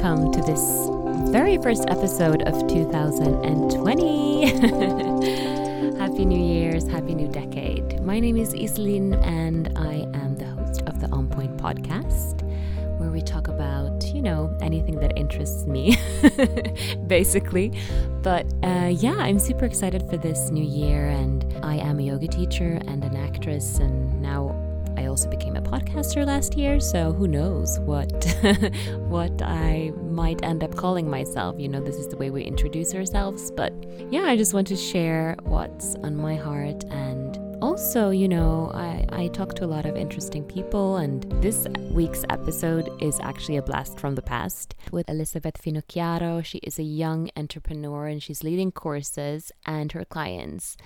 welcome to this very first episode of 2020. happy New Year's, happy new decade. My name is Iselin, and I am the host of the On Point podcast, where we talk about, you know, anything that interests me, basically. But uh, yeah, I'm super excited for this new year, and I am a yoga teacher and an actress, and now I also became podcaster last year, so who knows what what I might end up calling myself. You know, this is the way we introduce ourselves, but yeah, I just want to share what's on my heart and also, you know, I, I talk to a lot of interesting people, and this week's episode is actually a blast from the past with Elizabeth Finocchiaro. She is a young entrepreneur and she's leading courses and her clients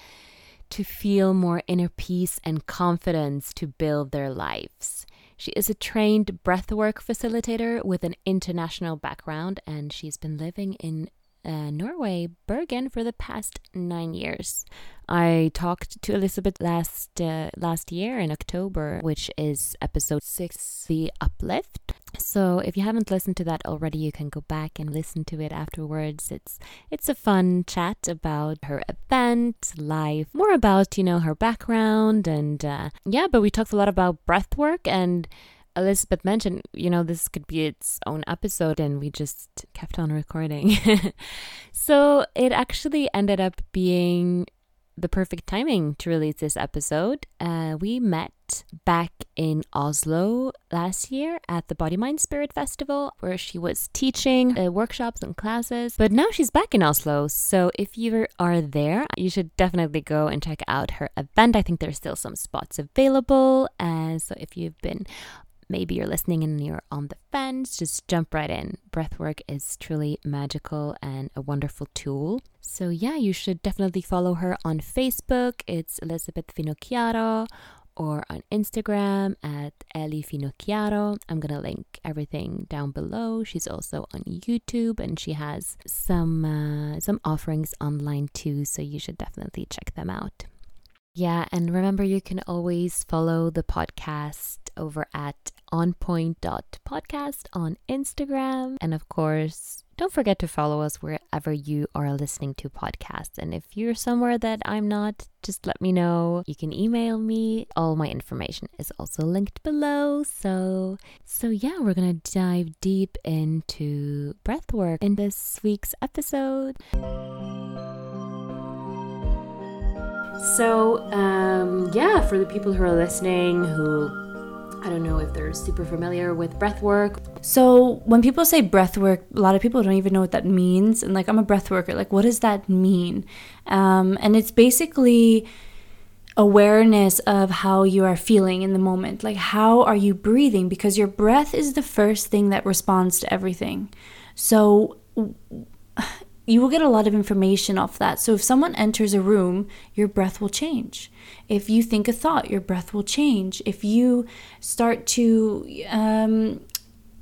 to feel more inner peace and confidence to build their lives. She is a trained breathwork facilitator with an international background, and she's been living in uh, Norway, Bergen, for the past nine years. I talked to Elizabeth last uh, last year in October, which is episode six, the uplift. So if you haven't listened to that already, you can go back and listen to it afterwards. It's it's a fun chat about her event, life, more about you know her background, and uh, yeah. But we talked a lot about breath work and Elizabeth mentioned, you know, this could be its own episode, and we just kept on recording. so it actually ended up being the perfect timing to release this episode. Uh, we met back in Oslo last year at the Body Mind Spirit Festival, where she was teaching uh, workshops and classes. But now she's back in Oslo, so if you are there, you should definitely go and check out her event. I think there's still some spots available. Uh, so if you've been maybe you're listening and you're on the fence, just jump right in. Breathwork is truly magical and a wonderful tool. So, yeah, you should definitely follow her on Facebook. It's Elizabeth Finocchiaro or on Instagram at Eli Finocchiaro. I'm gonna link everything down below. She's also on YouTube and she has some uh, some offerings online too, so you should definitely check them out. Yeah, and remember you can always follow the podcast over at onpoint.podcast on Instagram. And of course, don't forget to follow us wherever you are listening to podcasts. And if you're somewhere that I'm not, just let me know. You can email me. All my information is also linked below. So, so yeah, we're going to dive deep into breathwork in this week's episode. So, um, yeah, for the people who are listening who I don't know if they're super familiar with breath work. So when people say breath work, a lot of people don't even know what that means. And like, I'm a breath worker. Like, what does that mean? Um, and it's basically awareness of how you are feeling in the moment. Like, how are you breathing? Because your breath is the first thing that responds to everything. So you will get a lot of information off that. So if someone enters a room, your breath will change. If you think a thought, your breath will change. If you start to um,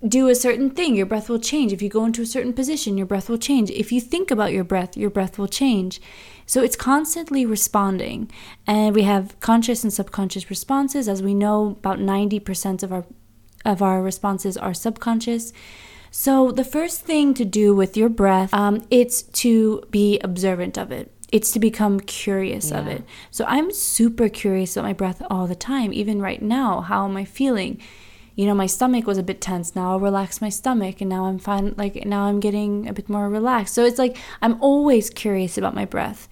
do a certain thing, your breath will change. If you go into a certain position, your breath will change. If you think about your breath, your breath will change. So it's constantly responding. And we have conscious and subconscious responses. As we know, about 90% of our of our responses are subconscious. So the first thing to do with your breath, um, it's to be observant of it. It's to become curious yeah. of it. So I'm super curious about my breath all the time, even right now. How am I feeling? You know, my stomach was a bit tense. Now I'll relax my stomach, and now I'm fine. Like now I'm getting a bit more relaxed. So it's like I'm always curious about my breath.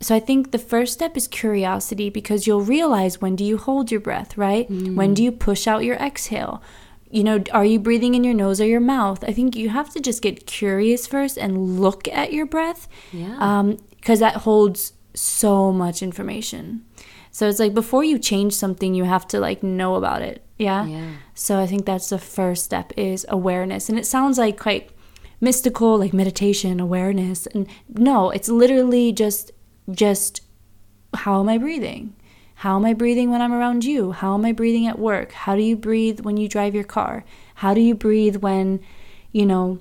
So I think the first step is curiosity because you'll realize when do you hold your breath, right? Mm. When do you push out your exhale? You know, are you breathing in your nose or your mouth? I think you have to just get curious first and look at your breath. Yeah. Because um, that holds so much information. So it's like before you change something, you have to like know about it. Yeah. Yeah. So I think that's the first step is awareness. And it sounds like quite mystical, like meditation, awareness. And no, it's literally just, just how am I breathing? How am I breathing when I'm around you? How am I breathing at work? How do you breathe when you drive your car? How do you breathe when, you know,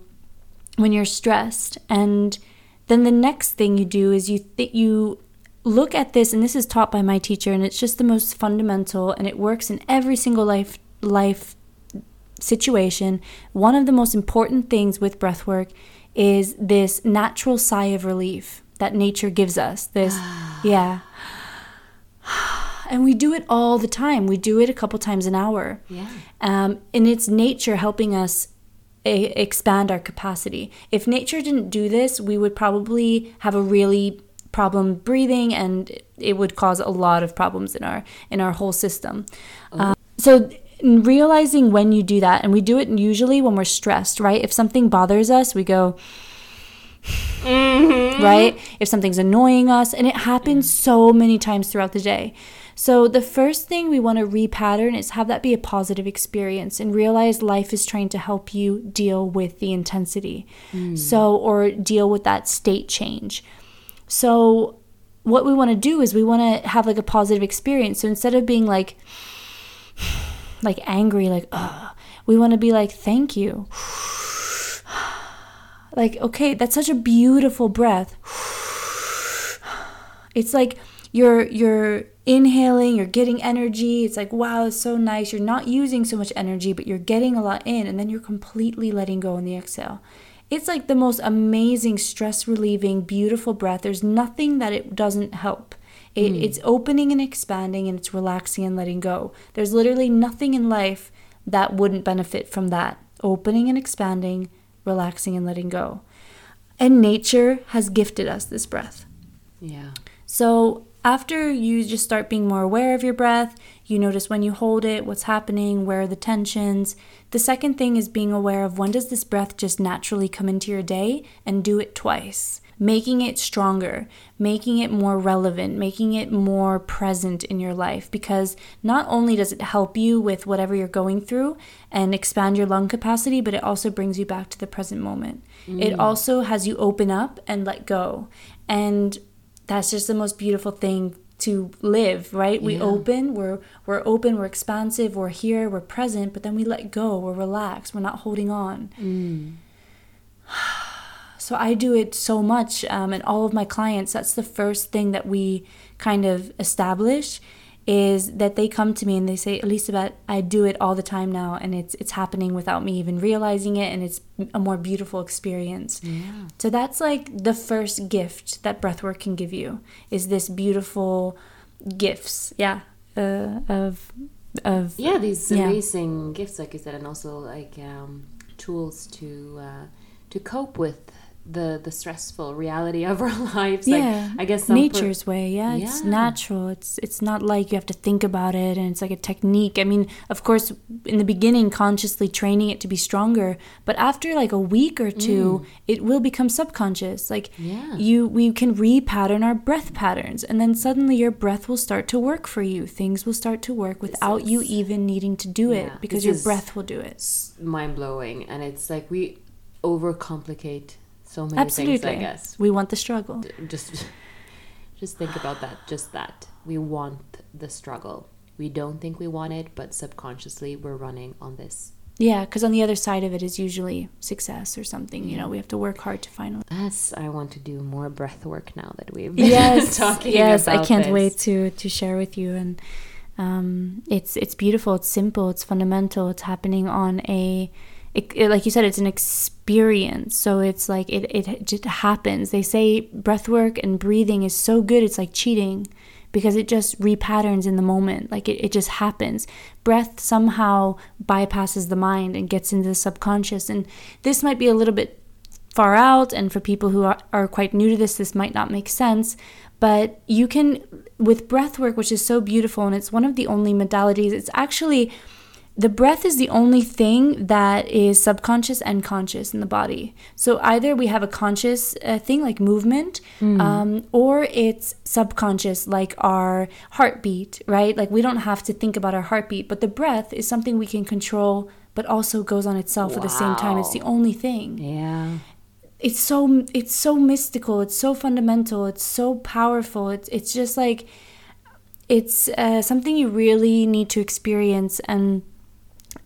when you're stressed? And then the next thing you do is you th- you look at this and this is taught by my teacher and it's just the most fundamental and it works in every single life life situation, one of the most important things with breath work is this natural sigh of relief that nature gives us. This, yeah. And we do it all the time. We do it a couple times an hour. Yeah. Um, and it's nature helping us a- expand our capacity. If nature didn't do this, we would probably have a really problem breathing and it would cause a lot of problems in our in our whole system. Uh, so realizing when you do that and we do it usually when we're stressed, right? If something bothers us, we go right? If something's annoying us, and it happens so many times throughout the day. So, the first thing we want to repattern is have that be a positive experience and realize life is trying to help you deal with the intensity. Hmm. So, or deal with that state change. So, what we want to do is we want to have like a positive experience. So, instead of being like, like angry, like, ugh, we want to be like, thank you. Like, okay, that's such a beautiful breath. It's like you're you're inhaling, you're getting energy. It's like, wow, it's so nice. You're not using so much energy, but you're getting a lot in, and then you're completely letting go in the exhale. It's like the most amazing, stress relieving, beautiful breath. There's nothing that it doesn't help. It, hmm. It's opening and expanding, and it's relaxing and letting go. There's literally nothing in life that wouldn't benefit from that opening and expanding, relaxing and letting go. And nature has gifted us this breath. Yeah. So after you just start being more aware of your breath, you notice when you hold it, what's happening, where are the tensions. The second thing is being aware of when does this breath just naturally come into your day and do it twice. Making it stronger, making it more relevant, making it more present in your life because not only does it help you with whatever you're going through and expand your lung capacity, but it also brings you back to the present moment. It mm. also has you open up and let go. And that's just the most beautiful thing to live right? We Yeah. open we're we're open we're expansive we're here we're present but then we let go we're relaxed we're not holding on. So i do it so much um, and all of my clients that's the first thing that we kind of establish is that they come to me and they say elizabeth i do it all the time now and it's it's happening without me even realizing it and it's a more beautiful experience Yeah. so that's like the first gift that breathwork can give you is this beautiful gifts, yeah, uh, of of Yeah, these Yeah. amazing gifts, like you said, and also like um, tools to uh, to cope with the the stressful reality of our lives. yeah, Like, I guess nature's way. Yeah, it's Yeah. natural. It's it's not like you have to think about it, and it's like a technique. I mean, of course, in the beginning, consciously training it to be stronger, but after like a week or two, it will become subconscious. Like Mm. Yeah. you, we can repattern our breath patterns, and then suddenly your breath will start to work for you. Things will start to work without you even needing to do Yeah, it because your breath will do it. mind blowing, and it's like we overcomplicate so many Absolutely. things. I guess We want the struggle. just just think about that. Just that we want the struggle. We don't think we want it, but subconsciously we're running on this. Yeah, because on the other side of it is usually success or something. You know, we have to work hard to find. Yes, I want to do more breath work now that we've been Yes, talking yes, I can't this. wait to to share with you. And um, it's it's beautiful. It's simple. It's fundamental. It's happening on a, it, it- like you said, it's an experience. So it's like it it just happens. They say breath work and breathing is so good. It's like cheating. Because it just repatterns in the moment. Like it, it just happens. Breath somehow bypasses the mind and gets into the subconscious. And this might be a little bit far out and for people who are, are quite new to this this might not make sense but you can with breath work which is so beautiful and it's one of the only modalities it's actually the breath is the only thing that is subconscious and conscious in the body. So either we have a conscious uh, thing like movement um, or it's subconscious like our heartbeat right? Like we don't have to think about our heartbeat but the breath is something we can control but also goes on itself at the same time. It's the only thing. Yeah. it's so it's so mystical. It's so fundamental. It's so powerful. It's it's just like it's uh, something you really need to experience and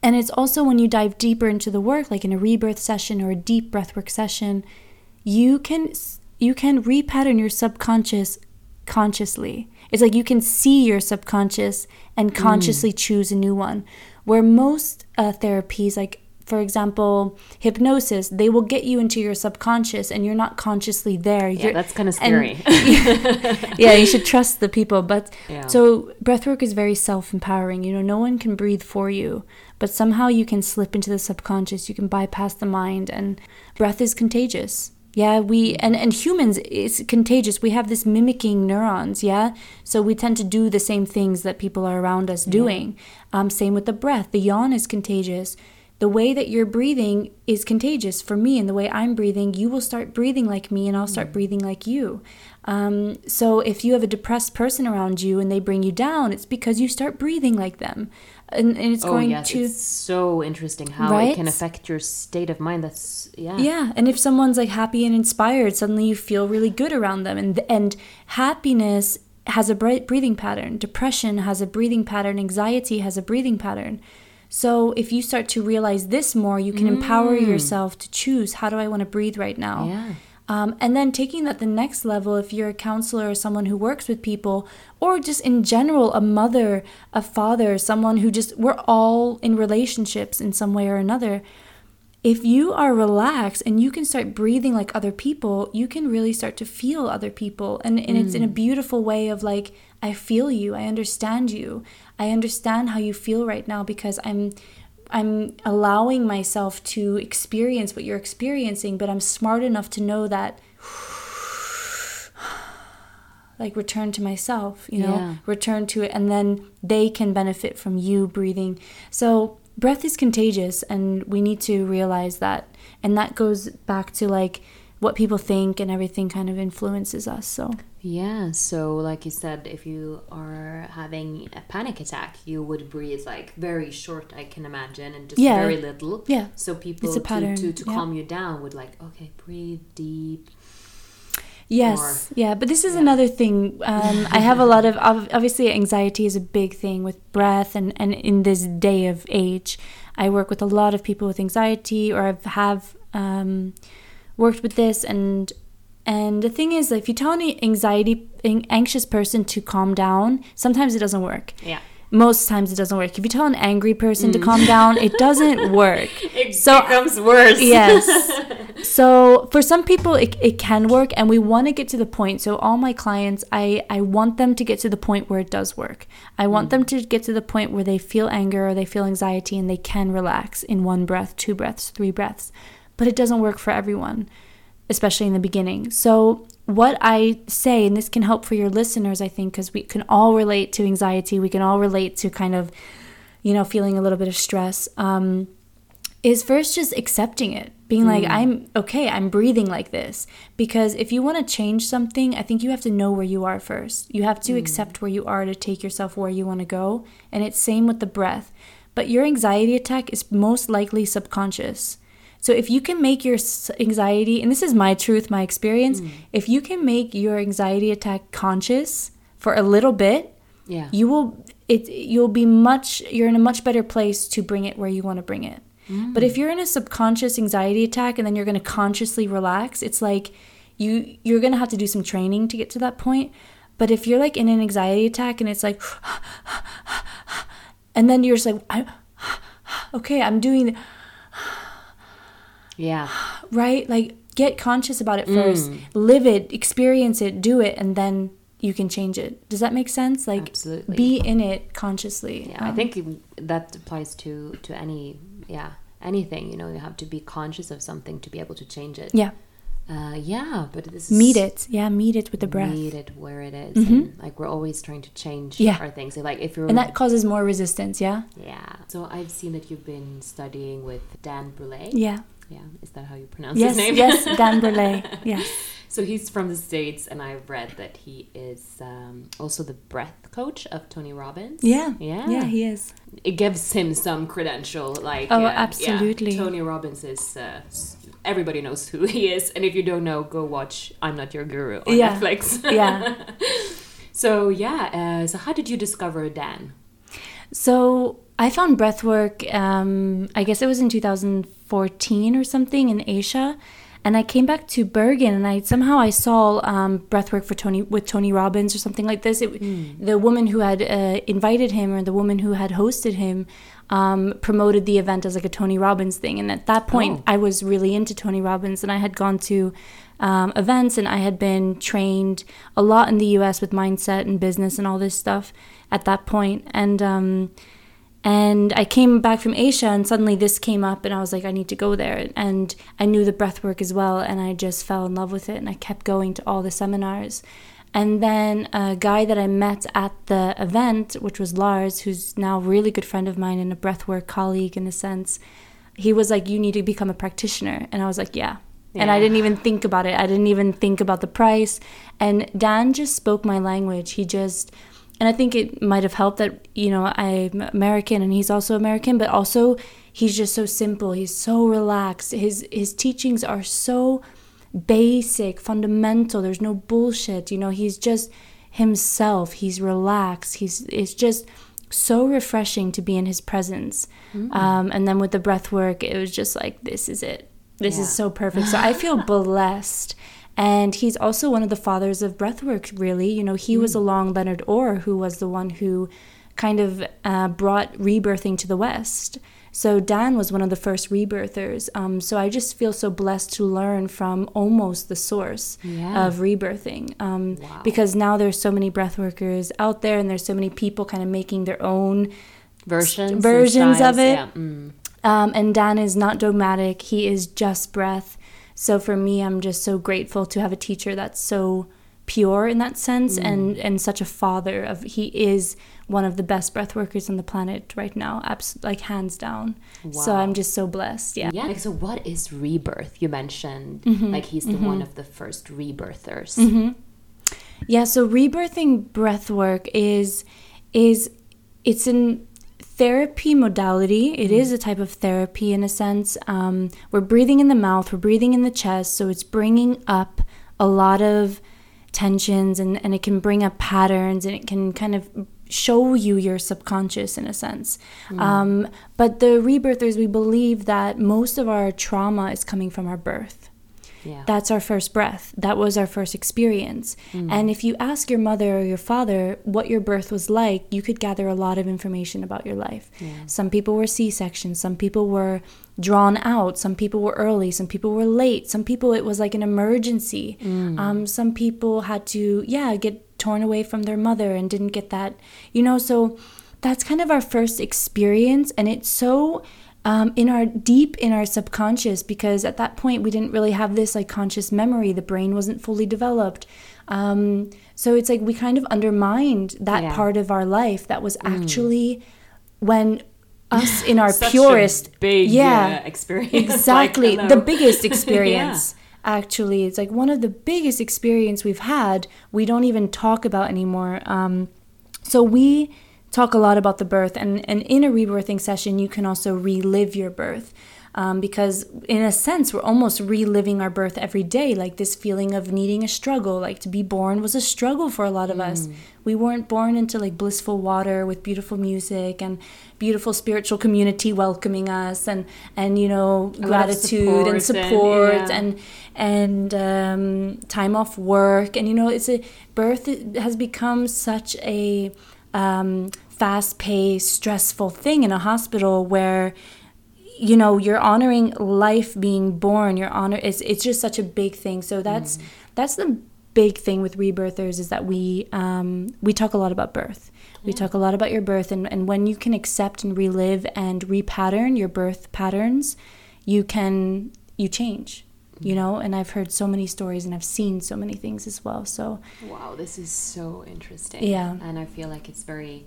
and it's also when you dive deeper into the work like in a rebirth session or a deep breathwork session you can you can repattern your subconscious consciously. It's like you can see your subconscious and consciously choose a new one. Where most uh, therapies, like for example, hypnosis, they will get you into your subconscious and you're not consciously there. Yeah, You're- that's kind of and- scary. yeah, you should trust the people. But Yeah. so breathwork is very self empowering. You know, no one can breathe for you, but somehow you can slip into the subconscious. You can bypass the mind, and breath is contagious. Yeah, we and and humans it's contagious. We have this mimicking neurons. Yeah, so we tend to do the same things that people are around us doing. Um, same with the breath. The yawn is contagious. The way that you're breathing is contagious for me, and the way I'm breathing, you will start breathing like me, and I'll start breathing like you. Um, so if you have a depressed person around you and they bring you down, it's because you start breathing like them, and, and it's oh going yes, to it's so interesting how Right? it can affect your state of mind. That's yeah. Yeah, and if someone's like happy and inspired, suddenly you feel really good around them, and and happiness has a bright breathing pattern. Depression has a breathing pattern. Anxiety has a breathing pattern. So if you start to realize this more, you can empower mm. yourself to choose how do I want to breathe right now. Yeah. Um, and then taking that the next level, if you're a counselor or someone who works with people, or just in general, a mother, a father, someone who just, we're all in relationships in some way or another. If you are relaxed and you can start breathing like other people, you can really start to feel other people. And, and it's in a beautiful way of like, I feel you, I understand you, I understand how you feel right now because I'm I'm allowing myself to experience what you're experiencing, but I'm smart enough to know that like return to myself, you know, Yeah. return to it and then they can benefit from you breathing. So breath is contagious and we need to realize that and that goes back to like what people think and everything kind of influences us. So Yeah, so like you said, if you are having a panic attack, you would breathe like very short, I can imagine, and just Yeah. very little. Yeah. So people to, pattern, to, to yeah. calm you down would like, okay, breathe deep. Yes, yeah, but this is another thing. Um, I have a lot of obviously anxiety is a big thing with breath, and and in this day of age, I work with a lot of people with anxiety, or I've have um, worked with this, and and the thing is, if you tell an anxiety an anxious person to calm down, sometimes it doesn't work. Yeah. Most times it doesn't work. If you tell an angry person to mm. calm down, it doesn't work. It So- uh, becomes worse. yes. So for some people it, it can work and we want to get to the point. So all my clients I I want them to get to the point where it does work. I want mm. them to get to the point where they feel anger or they feel anxiety and they can relax in one breath, two breaths, three breaths. But it doesn't work for everyone, especially in the beginning. So what I say and this can help for your listeners I think cuz we can all relate to anxiety. We can all relate to kind of you know feeling a little bit of stress. Um is first just accepting it. Being like i'm okay i'm breathing like this. Because if you want to change something i think you have to know where you are first. You have to accept where you are to take yourself where you want to go. And it's same with the breath. But your anxiety attack is most likely subconscious so if you can make your anxiety and this is my truth my experience mm. if you can make your anxiety attack conscious for a little bit Yeah. you will it you'll be much you're in a much better place to bring it where you want to bring it. But if mm. you're in a subconscious anxiety attack and then you're going to consciously relax it's like you you're going to have to do some training to get to that point. But if you're like in an anxiety attack and it's like and then you're just like I, okay i'm doing Yeah. right like get conscious about it first live it experience it do it and then you can change it does that make sense like Absolutely. be in it consciously Yeah, I Um, think that applies to to any yeah anything. You know, you have to be conscious of something to be able to change it. yeah Uh, yeah, but this is meet it yeah meet it with the breath Meet it where it is. and, like we're always trying to change Yeah. our things. So, like if you're and that causes more resistance yeah yeah. So I've seen that you've been studying with Dan Brule. yeah Yeah, is that how you pronounce yes his name? yes dan Burley. yes So he's from the States, and I've read that he is um, also the breath coach of Tony Robbins. yeah Yeah. yeah he is It gives him some credential. Like, Oh, uh, yeah, absolutely. Tony Robbins is. Uh, everybody knows who he is. And if you don't know, go watch I'm Not Your Guru on Yeah. Netflix. yeah so, yeah. Uh, so, how did you discover Dan? So I found breathwork. Um, I guess it was in 2014 or something in Asia, and I came back to Bergen, and I somehow I saw um, breathwork for Tony with Tony Robbins or something like this. It, Hmm. The woman who had uh, invited him or the woman who had hosted him um, promoted the event as like a Tony Robbins thing, and at that point, Oh. I was really into Tony Robbins, and I had gone to um, events, and I had been trained a lot in the U.S. with mindset and business and all this stuff at that point, and. And I came back from Asia, and suddenly this came up, and I was like, I need to go there. And I knew the breath work as well, and I just fell in love with it, and I kept going to all the seminars. And then a guy that I met at the event, which was Lars, who's now a really good friend of mine and a breathwork colleague in a sense, he was like, You need to become a practitioner. And I was like, Yeah. And I didn't even think about it. I didn't even think about the price. And Dan just spoke my language. He just, and I think it might have helped that, you know, I'm American and he's also American, but also he's just so simple. He's so relaxed. His his teachings are so basic, fundamental. There's no bullshit. You know, he's just himself. He's relaxed. He's it's just so refreshing to be in his presence. Um, and then with the breath work, it was just like this is it. This Yeah. is so perfect. So I feel blessed. And he's also one of the fathers of breathwork, really. You know, he was along Leonard Orr, who was the one who kind of uh, brought rebirthing to the West. So Dan was one of the first rebirthers. Um, so I just feel so blessed to learn from almost the source Yeah. of rebirthing. Um, Wow. Because now there's so many breathworkers out there, and there's so many people kind of making their own Versions, versions of it. Yeah. Mm. um, and Dan is not dogmatic. He is just breath. So for me, I'm just so grateful to have a teacher that's so pure in that sense mm. and and such a father of he is one of the best breath workers on the planet right now abs- like hands down so i'm just so blessed yeah Yeah. Like, so what is rebirth? You mentioned Mm-hmm. like he's the mm-hmm. one of the first rebirthers. Mm-hmm. Yeah, so rebirthing breath work is is it's an therapy modality. It is a type of therapy in a sense. Um, we're breathing in the mouth, we're breathing in the chest, so it's bringing up a lot of tensions and, and it can bring up patterns and it can kind of show you your subconscious in a sense. Um, but the rebirthers, we believe that most of our trauma is coming from our birth Yeah. that's our first breath. That was our first experience. And if you ask your mother or your father what your birth was like, you could gather a lot of information about your life. Some people were C sections, some people were drawn out, some people were early, some people were late, some people it was like an emergency. Um, some people had to, yeah, get torn away from their mother and didn't get that, you know, so that's kind of our first experience. And it's so um, in our deep in our subconscious because at that point we didn't really have this like conscious memory. The brain wasn't fully developed. Um, so it's like we kind of undermined that Yeah. part of our life that was actually when us in our purest big, yeah. uh, experience. exactly. Like, the biggest experience actually. It's like one of the biggest experience we've had we don't even talk about anymore. Um, so we talk a lot about the birth and, and in a rebirthing session you can also relive your birth um, because in a sense we're almost reliving our birth every day like this feeling of needing a struggle like to be born was a struggle for a lot of us. We weren't born into like blissful water with beautiful music and beautiful spiritual community welcoming us and and you know gratitude and support and- yeah. and and um, time off work. And you know it's a birth has become such a um, fast-paced stressful thing in a hospital where you know you're honoring life being born. You're honor it's, it's just such a big thing. So that's that's the big thing with rebirthers is that we um, we talk a lot about birth. We talk a lot about your birth and, and when you can accept and relive and repattern your birth patterns you can you change you know? And i've heard so many stories and i've seen so many things as well. So Wow, this is so interesting. Yeah. And I feel like it's very,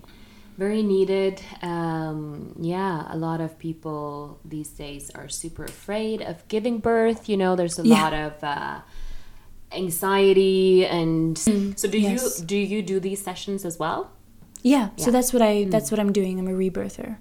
very needed. Um, yeah, a lot of people these days are super afraid of giving birth. You know, there's a Yeah. lot of uh, anxiety and so do Mm, yes. you do you do these sessions as well? Yeah, so that's what i that's what i'm doing i'm a rebirther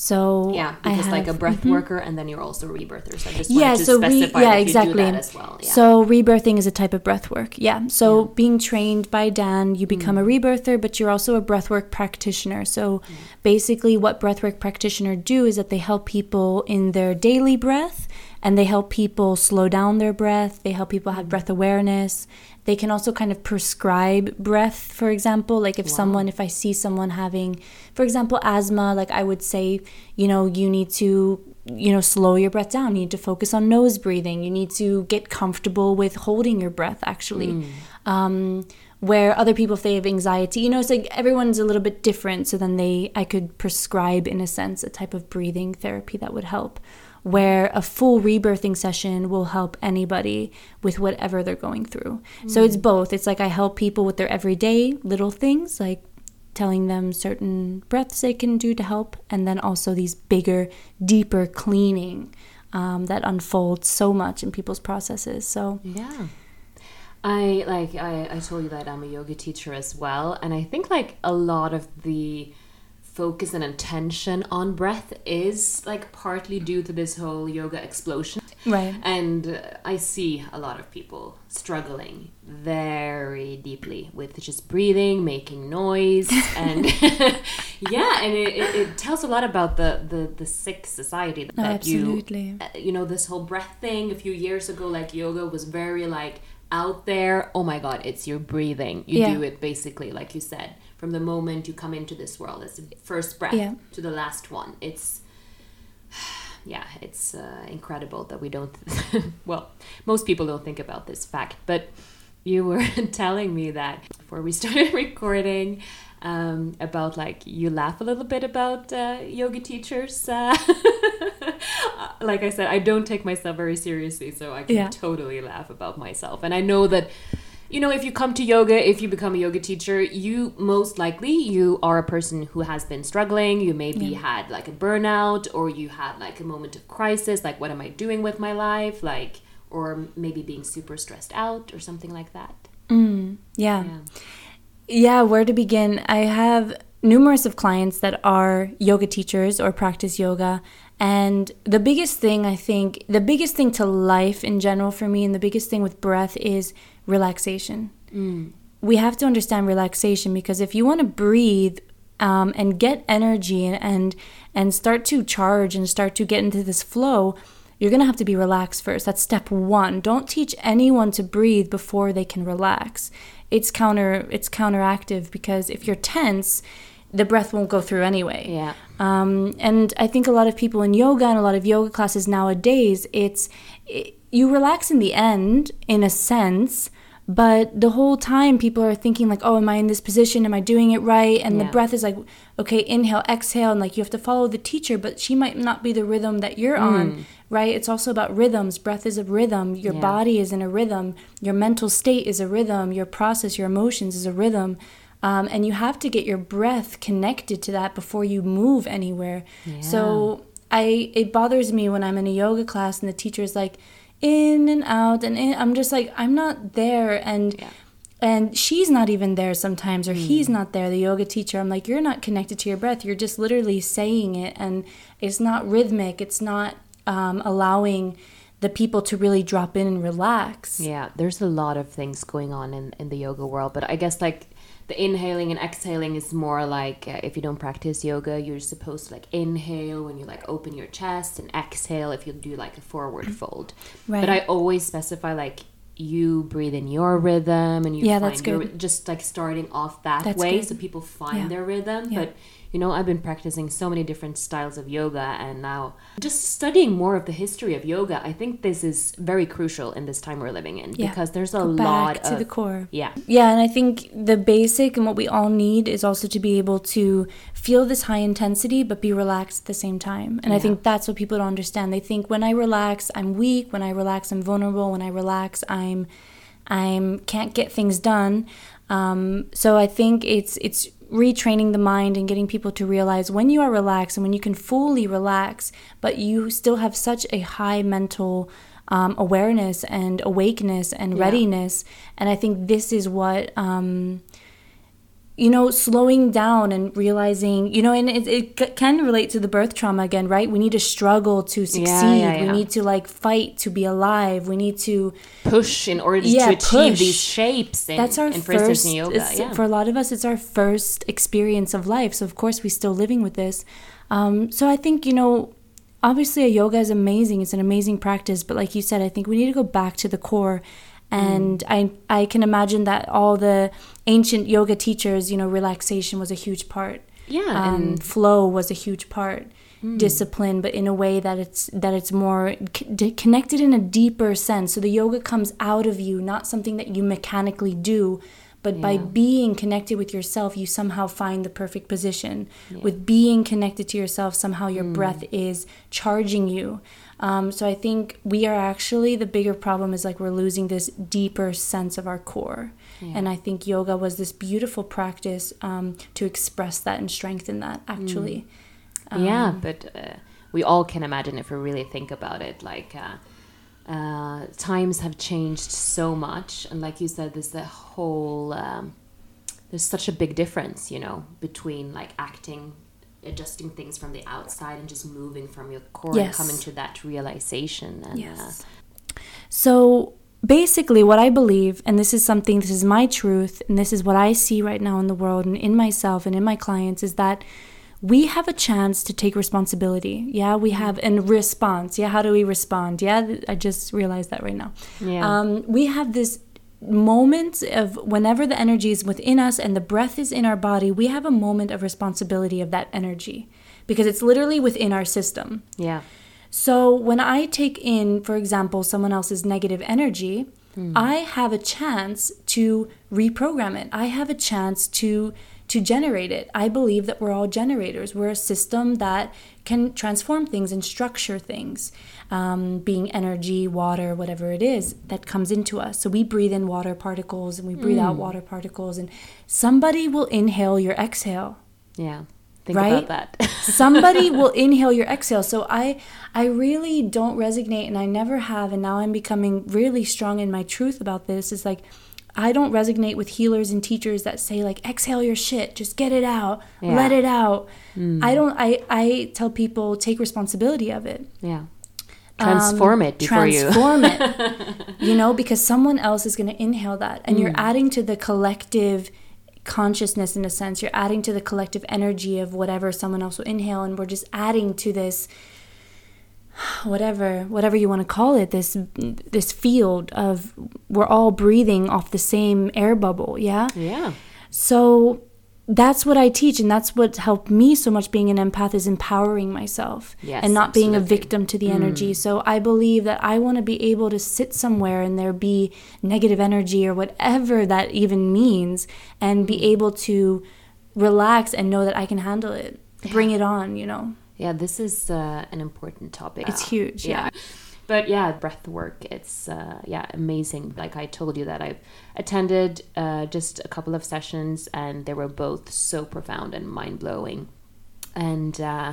so Yeah, because like a have- mm-hmm. breath worker and then you're also a rebirther. So I just yeah to so re- yeah exactly do that as well. Yeah. so rebirthing is a type of breath work yeah so being trained by dan you become Mm. a rebirther but you're also a breathwork practitioner so basically what breathwork practitioner do is that they help people in their daily breath and they help people slow down their breath. They help people have Mm. breath awareness. They can also kind of prescribe breath, for example. Like if Wow. someone, if I see someone having, for example, asthma, like I would say, you know, you need to, you know, slow your breath down. You need to focus on nose breathing. You need to get comfortable with holding your breath, actually. Mm. Um, where other people, if they have anxiety, you know, it's like everyone's a little bit different. So then they, I could prescribe, in a sense, a type of breathing therapy that would help where a full rebirthing session will help anybody with whatever they're going through. So it's both. It's like I help people with their everyday little things, like telling them certain breaths they can do to help, and then also these bigger, deeper cleaning um, that unfolds so much in people's processes. So Yeah. I like I, I told you that I'm a yoga teacher as well and I think like a lot of the focus and attention on breath is like partly due to this whole yoga explosion. Right, and uh, I see a lot of people struggling very deeply with just breathing, making noise, and yeah, and it, it, it tells a lot about the the, the sick society that No, you absolutely. uh, you know this whole breath thing a few years ago like yoga was very like out there. Oh my god it's your breathing. You Yeah. do it basically like you said from the moment you come into this world it's the first breath Yeah. to the last one it's yeah it's uh, incredible that we don't well most people don't think about this fact but you were telling me that before we started recording um, about like you laugh a little bit about uh, yoga teachers uh, like i said i don't take myself very seriously so i can Yeah. totally laugh about myself and i know that you know if you come to yoga if you become a yoga teacher you most likely you are a person who has been struggling. You maybe had like a burnout or you had like a moment of crisis like what am i doing with my life? Like or maybe being super stressed out or something like that. Mm, yeah. yeah. Yeah, where to begin? I have numerous of clients that are yoga teachers or practice yoga. And the biggest thing, I think, the biggest thing to life in general for me, and the biggest thing with breath is relaxation. We have to understand relaxation because if you want to breathe um, and get energy and, and and start to charge and start to get into this flow, you're gonna have to be relaxed first. That's step one. Don't teach anyone to breathe before they can relax. It's counter it's counteractive because if you're tense, the breath won't go through anyway. yeah Um, and I think a lot of people in yoga and a lot of yoga classes nowadays, it's it, you relax in the end, in a sense, but the whole time people are thinking like, oh, am I in this position? Am I doing it right? And Yeah. the breath is like, okay, inhale, exhale, and like you have to follow the teacher, but she might not be the rhythm that you're on, right? It's also about rhythms. Breath is a rhythm. Your Yeah. body is in a rhythm. Your mental state is a rhythm. Your process, your emotions is a rhythm. Um, and you have to get your breath connected to that before you move anywhere. So I it bothers me when I'm in a yoga class and the teacher's like in and out and in. I'm just like I'm not there and Yeah. and she's not even there sometimes or he's not there the yoga teacher i'm like you're not connected to your breath you're just literally saying it and it's not rhythmic it's not um, allowing the people to really drop in and relax Yeah, there's a lot of things going on in, in the yoga world, but I guess like the inhaling and exhaling is more like uh, if you don't practice yoga, you're supposed to like inhale when you like open your chest and exhale if you do like a forward fold. Right. But I always specify like you breathe in your rhythm and you Yeah, find that's your good. just like starting off that That's way good. so people find Yeah. their rhythm. Yeah. But you know, I've been practicing so many different styles of yoga and now just studying more of the history of yoga. I think this is very crucial in this time we're living in Yeah. because there's a Go lot back to of the core yeah. Yeah, and I think the basic and what we all need is also to be able to feel this high intensity but be relaxed at the same time. And I think that's what people don't understand. They think when I relax, I'm weak, when I relax, I'm vulnerable, when I relax, I'm I'm can't get things done. Um, so I think it's it's retraining the mind and getting people to realize when you are relaxed and when you can fully relax, but you still have such a high mental um, awareness and awakeness and Yeah. readiness. And I think this is what. Um, you know, slowing down and realizing, you know, and it, it can relate to the birth trauma again, right? We need to struggle to succeed. yeah, We yeah. need to like fight to be alive. We need to Push in order Yeah, to achieve push. these shapes. In, that's our instance, first in yoga. Yeah. for a lot of us it's our first experience of life so of course we're still living with this um, so i think you know obviously a yoga is amazing it's an amazing practice but like you said i think we need to go back to the core and mm. i i can imagine that all the ancient yoga teachers you know relaxation was a huge part yeah um, and flow was a huge part mm. discipline but in a way that it's that it's more c- connected in a deeper sense so the yoga comes out of you not something that you mechanically do but yeah. by being connected with yourself you somehow find the perfect position yeah. with being connected to yourself somehow your mm. breath is charging you um, so i think we are actually the bigger problem is like we're losing this deeper sense of our core yeah. and i think yoga was this beautiful practice um, to express that and strengthen that actually mm. um, yeah but uh, we all can imagine if we really think about it like uh, uh, times have changed so much, and like you said, there's the whole um, there's such a big difference, you know, between like acting, adjusting things from the outside, and just moving from your core yes. and coming to that realization. And, yes. Uh, so basically, what I believe, and this is something, this is my truth, and this is what I see right now in the world and in myself and in my clients, is that we have a chance to take responsibility. Yeah, we have and response. Yeah, how do we respond? Yeah, I just realized that right now. Yeah. Um, we have this moment of whenever the energy is within us and the breath is in our body, we have a moment of responsibility of that energy because it's literally within our system. Yeah. So when I take in, for example, someone else's negative energy, mm. I have a chance to reprogram it. I have a chance to to generate it. I believe that we're all generators. We're a system that can transform things and structure things, um, being energy, water, whatever it is that comes into us. So we breathe in water particles and we breathe mm. out water particles, and somebody will inhale your exhale. Yeah. Think right? about that. somebody will inhale your exhale. So I I really don't resonate and I never have and now I'm becoming really strong in my truth about this is like I don't resonate with healers and teachers that say like exhale your shit, just get it out, yeah. let it out. Mm. I don't I I tell people take responsibility of it. Yeah. Transform um, it before you transform it. You know, because someone else is going to inhale that and mm. you're adding to the collective consciousness in a sense. You're adding to the collective energy of whatever someone else will inhale and we're just adding to this whatever whatever you want to call it this this field of we're all breathing off the same air bubble yeah yeah so that's what I teach, and that's what helped me so much being an empath is empowering myself yes, and not absolutely. being a victim to the mm. energy. So I believe that I want to be able to sit somewhere and there be negative energy or whatever that even means, and be able to relax and know that I can handle it, bring it on, you know. Yeah, this is uh, an important topic. It's huge. yeah. yeah. But yeah, breath work, it's uh, yeah amazing. Like I told you that I've attended uh, just a couple of sessions, and they were both so profound and mind blowing. And uh,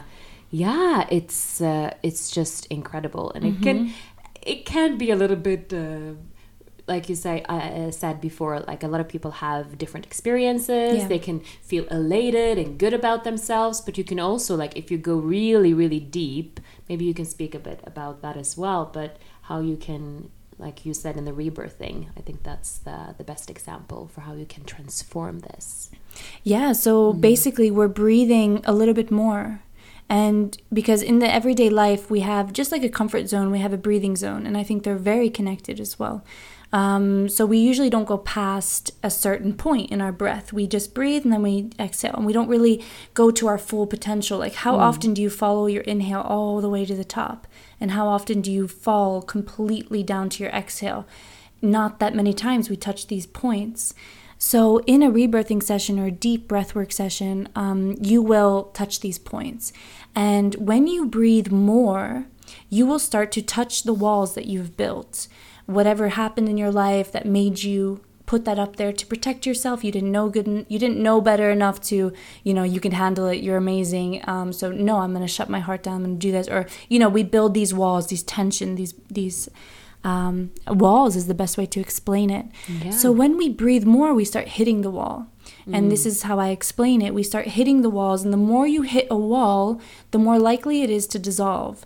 yeah, it's uh, it's just incredible, and mm-hmm. it can it can be a little bit uh, like you say I uh, said before like a lot of people have different experiences yeah. they can feel elated and good about themselves but you can also like if you go really really deep maybe you can speak a bit about that as well but how you can like you said in the rebirth thing i think that's the the best example for how you can transform this yeah so mm-hmm. basically we're breathing a little bit more and because in the everyday life we have just like a comfort zone we have a breathing zone and i think they're very connected as well um, so we usually don't go past a certain point in our breath. We just breathe and then we exhale, and we don't really go to our full potential. Like, how mm. often do you follow your inhale all the way to the top? And how often do you fall completely down to your exhale? Not that many times we touch these points. So, in a rebirthing session or a deep breathwork session, um, you will touch these points. And when you breathe more, you will start to touch the walls that you've built whatever happened in your life that made you put that up there to protect yourself. You didn't know good you didn't know better enough to you know you can handle it. You're amazing. Um, so no i'm going to shut my heart down i'm to do this. Or you know we build these walls these tension these these um, walls is the best way to explain it. Yeah. so when we breathe more we start hitting the wall. Mm. and this mm. is how i explain it. We start hitting the walls and the more you hit a wall the more likely it is to dissolve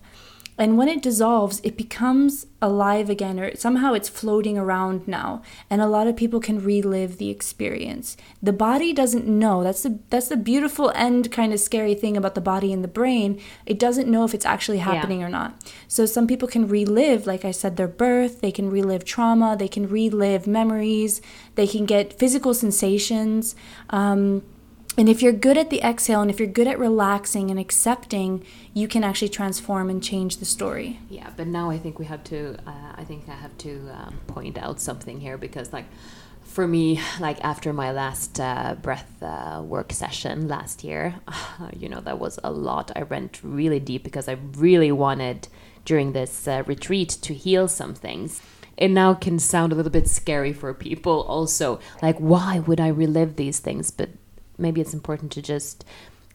And when it dissolves, it becomes alive again, or somehow it's floating around now. And a lot of people can relive the experience. The body doesn't know. That's the that's the beautiful and kind of scary thing about the body and the brain. It doesn't know if it's actually happening yeah. or not. So some people can relive, like I said, their birth. They can relive trauma. They can relive memories. They can get physical sensations. Um, and if you're good at the exhale and if you're good at relaxing and accepting, you can actually transform and change the story. Yeah, but now I think we have to, uh, I think I have to um, point out something here because, like, for me, like after my last uh, breath uh, work session last year, you know, that was a lot. I went really deep because I really wanted during this uh, retreat to heal some things it now can sound a little bit scary for people also like why would i relive these things but maybe it's important to just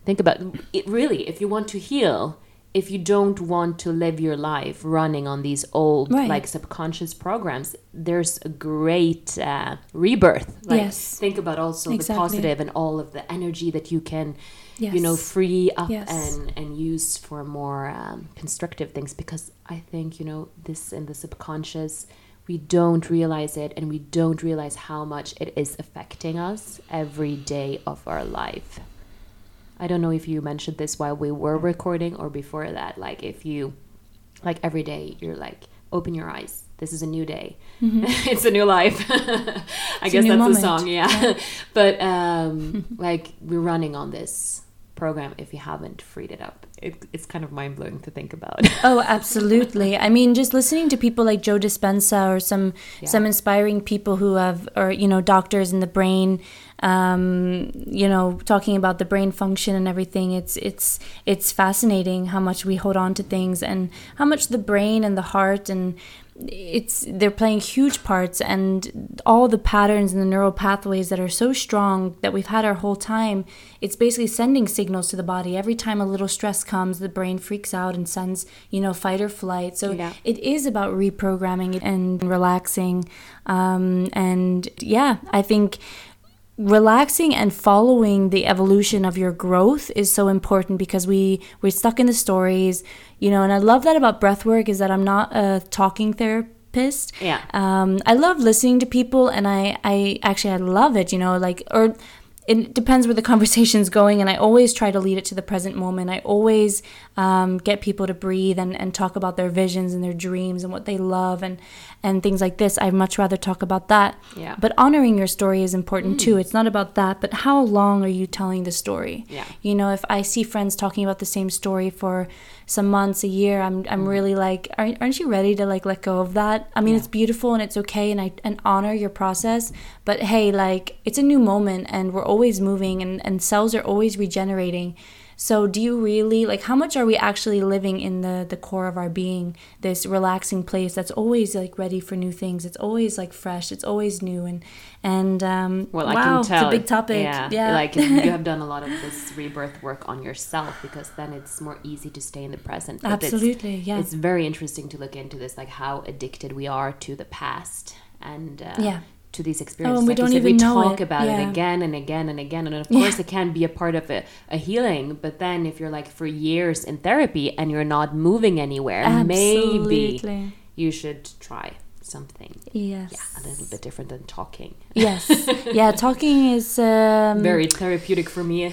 think about it really if you want to heal if you don't want to live your life running on these old right. like subconscious programs there's a great uh, rebirth like yes think about also exactly. the positive and all of the energy that you can yes. you know free up yes. and and use for more um, constructive things because i think you know this in the subconscious we don't realize it and we don't realize how much it is affecting us every day of our life. I don't know if you mentioned this while we were recording or before that. Like, if you, like, every day you're like, open your eyes. This is a new day. Mm-hmm. it's a new life. I it's guess that's moment. the song, yeah. yeah. but um, like, we're running on this program if you haven't freed it up. It, it's kind of mind blowing to think about. oh, absolutely. I mean, just listening to people like Joe Dispenza or some yeah. some inspiring people who have, or you know, doctors in the brain, um, you know, talking about the brain function and everything. It's it's it's fascinating how much we hold on to things and how much the brain and the heart and it's they're playing huge parts and all the patterns and the neural pathways that are so strong that we've had our whole time it's basically sending signals to the body. Every time a little stress comes the brain freaks out and sends you know fight or flight. So yeah. it is about reprogramming and relaxing. Um, and yeah i think relaxing and following the evolution of your growth is so important because we we're stuck in the stories you know and i love that about breath work is that i'm not a talking therapist. Yeah. Um i love listening to people and i i actually i love it you know like or it depends where the conversation is going and i always try to lead it to the present moment. I always um, get people to breathe and, and talk about their visions and their dreams and what they love and and things like this i'd much rather talk about that yeah. but honoring your story is important mm. too it's not about that but how long are you telling the story yeah. you know if i see friends talking about the same story for some months a year i'm, I'm mm. really like aren't you ready to like let go of that i mean yeah. it's beautiful and it's okay and i and honor your process but hey like it's a new moment and we're always moving and, and cells are always regenerating so do you really like how much are we actually living in the the core of our being, this relaxing place that's always like ready for new things. It's always like fresh. It's always new and and um well, wow, I can tell. it's a big topic. Yeah. yeah. Like you have done a lot of this rebirth work on yourself because then it's more easy to stay in the present. But Absolutely. It's, yeah. It's very interesting to look into this like how addicted we are to the past and uh, yeah to these experiences. Oh, we like don't even we know talk it. about yeah. it again and again and again, and of course, yeah. it can be a part of a, a, healing. But then, if you're like for years in therapy and you're not moving anywhere, Absolutely. maybe you should try something. Yes. Yeah, a little bit different than talking. Yes. Yeah, talking is um, very therapeutic for me.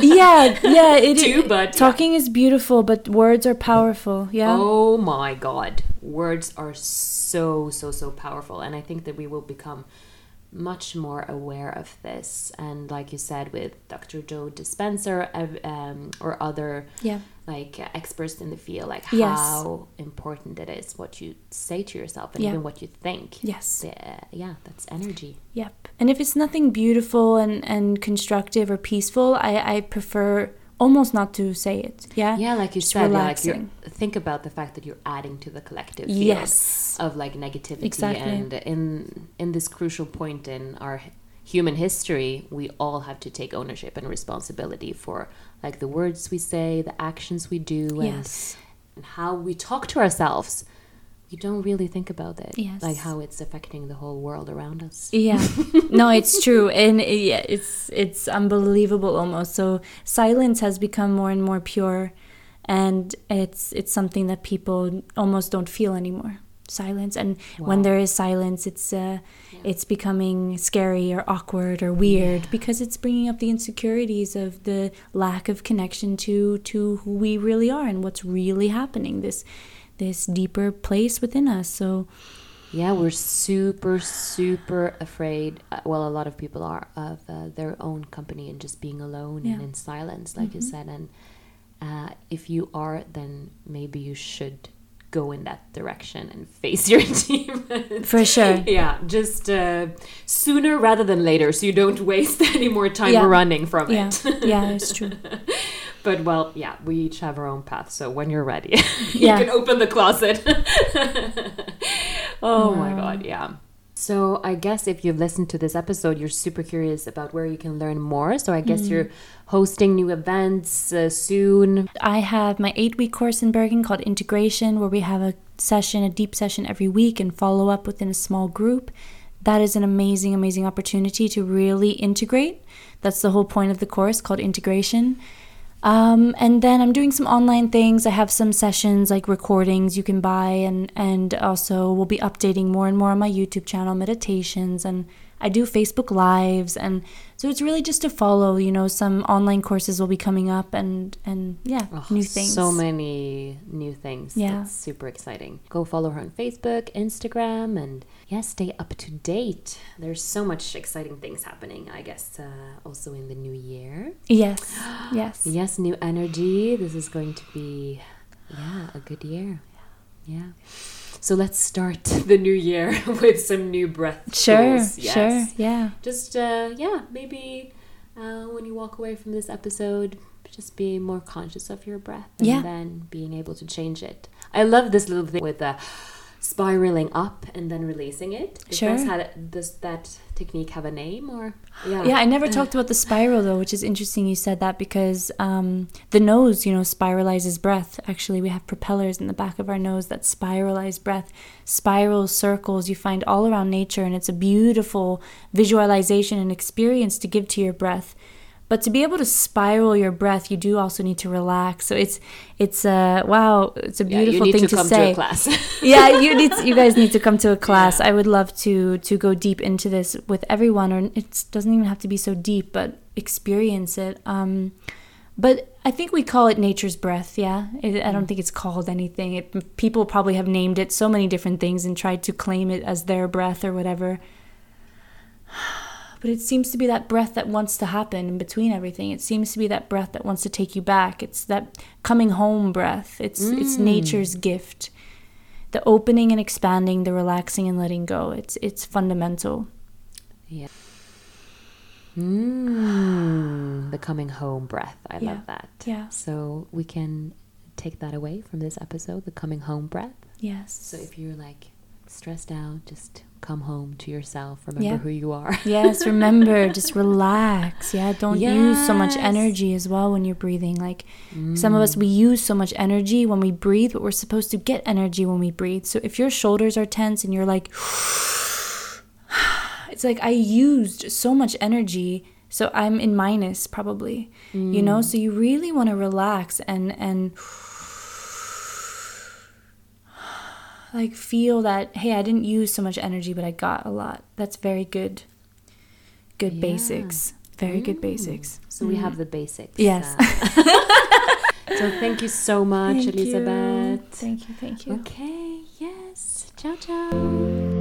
yeah, yeah, it too. But talking yeah. is beautiful, but words are powerful. Yeah. Oh my God, words are so so so so powerful, and I think that we will become much more aware of this. And like you said, with Dr. Joe Dispenza um, or other yeah. like experts in the field, like yes. how important it is what you say to yourself and yeah. even what you think. Yes. The, uh, yeah, that's energy. Yep. And if it's nothing beautiful and, and constructive or peaceful, I, I prefer almost not to say it. Yeah. Yeah, like you Just said, like you think about the fact that you're adding to the collective yes. of like negativity, exactly. and in in this crucial point in our human history, we all have to take ownership and responsibility for like the words we say, the actions we do, and, yes. and how we talk to ourselves you don't really think about it yes. like how it's affecting the whole world around us. Yeah. No it's true. And it, yeah it's it's unbelievable almost. So silence has become more and more pure and it's it's something that people almost don't feel anymore. Silence and when there is silence it's uh, it's becoming scary or awkward or weird Yeah. because it's bringing up the insecurities of the lack of connection to to who we really are and what's really happening. This this deeper place within us so Yeah, we're super, super afraid. Uh, well, a lot of people are of uh, their own company and just being alone and in silence, like you said. And uh, if you are, then maybe you should go in that direction and face your demons. for sure Yeah, just uh, sooner rather than later, so you don't waste any more time Yeah. running from yeah it. yeah it's true But well, yeah, we each have our own path. So when you're ready, you Yeah. can open the closet. oh my god, yeah. So I guess if you've listened to this episode, you're super curious about where you can learn more. So I guess Mm. you're hosting new events uh, soon. I have my eight week course in Bergen called Integration, where we have a session, a deep session every week, and follow up within a small group. That is an amazing, amazing opportunity to really integrate. That's the whole point of the course called Integration. Um, and then I'm doing some online things. I have some sessions like recordings you can buy, and and also we'll be updating more and more on my YouTube channel, meditations, and I do Facebook lives, and so it's really just to follow. You know, some online courses will be coming up, and and yeah, Oh, new things. So many new things. Yeah. That's super exciting. Go follow her on Facebook, Instagram, and yeah, stay up to date. There's so much exciting things happening, I guess, uh, also in the new year. Yes, yes, Yes, new energy. This is going to be, yeah, a good year. Yeah. Yeah. So let's start the new year with some new breath. Sure, tools. Yes. sure, yeah, Just, uh, yeah, maybe uh, when you walk away from this episode, just be more conscious of your breath and Yeah. then being able to change it. I love this little thing with the spiraling up and then releasing it. Does Sure. that does that technique have a name or? Yeah. yeah. I never talked about the spiral though, which is interesting. You said that because um, the nose, you know, spiralizes breath. Actually, we have propellers in the back of our nose that spiralize breath. Spiral circles you find all around nature, and it's a beautiful visualization and experience to give to your breath. But to be able to spiral your breath, you do also need to relax. So it's it's uh wow, it's a Yeah, beautiful you need thing to, to, come say. to a class. yeah, you need you guys need to come to a class. Yeah. I would love to to go deep into this with everyone, or it doesn't even have to be so deep, but experience it. Um, but I think we call it nature's breath. Yeah, it, I don't think it's called anything. It, people probably have named it so many different things and tried to claim it as their breath or whatever. But it seems to be that breath that wants to happen in between everything. It seems to be that breath that wants to take you back. It's that coming home breath. It's it's Mm. nature's gift. The opening and expanding, the relaxing and letting go. It's it's fundamental. Yeah. Mm, the coming home breath. I Yeah. love that. Yeah. So we can take that away from this episode, the coming home breath. Yes. So if you're like stressed out, just come home to yourself. Remember Yeah. who you are. yes, remember, just relax. Yeah, don't use so much energy as well when you're breathing. Like some of us, mm. we use so much energy when we breathe, but we're supposed to get energy when we breathe. So if your shoulders are tense and you're like, it's like I used so much energy, so I'm in minus probably. You know, mm. so you really want to relax and and like feel that hey, I didn't use so much energy, but I got a lot. That's very good. Good Yeah. basics. Very good Mm. basics. So we have the basics. Yes. uh, so thank you so much, Thank you. Elizabeth. Thank you. Thank you. Okay, yes. Ciao, ciao.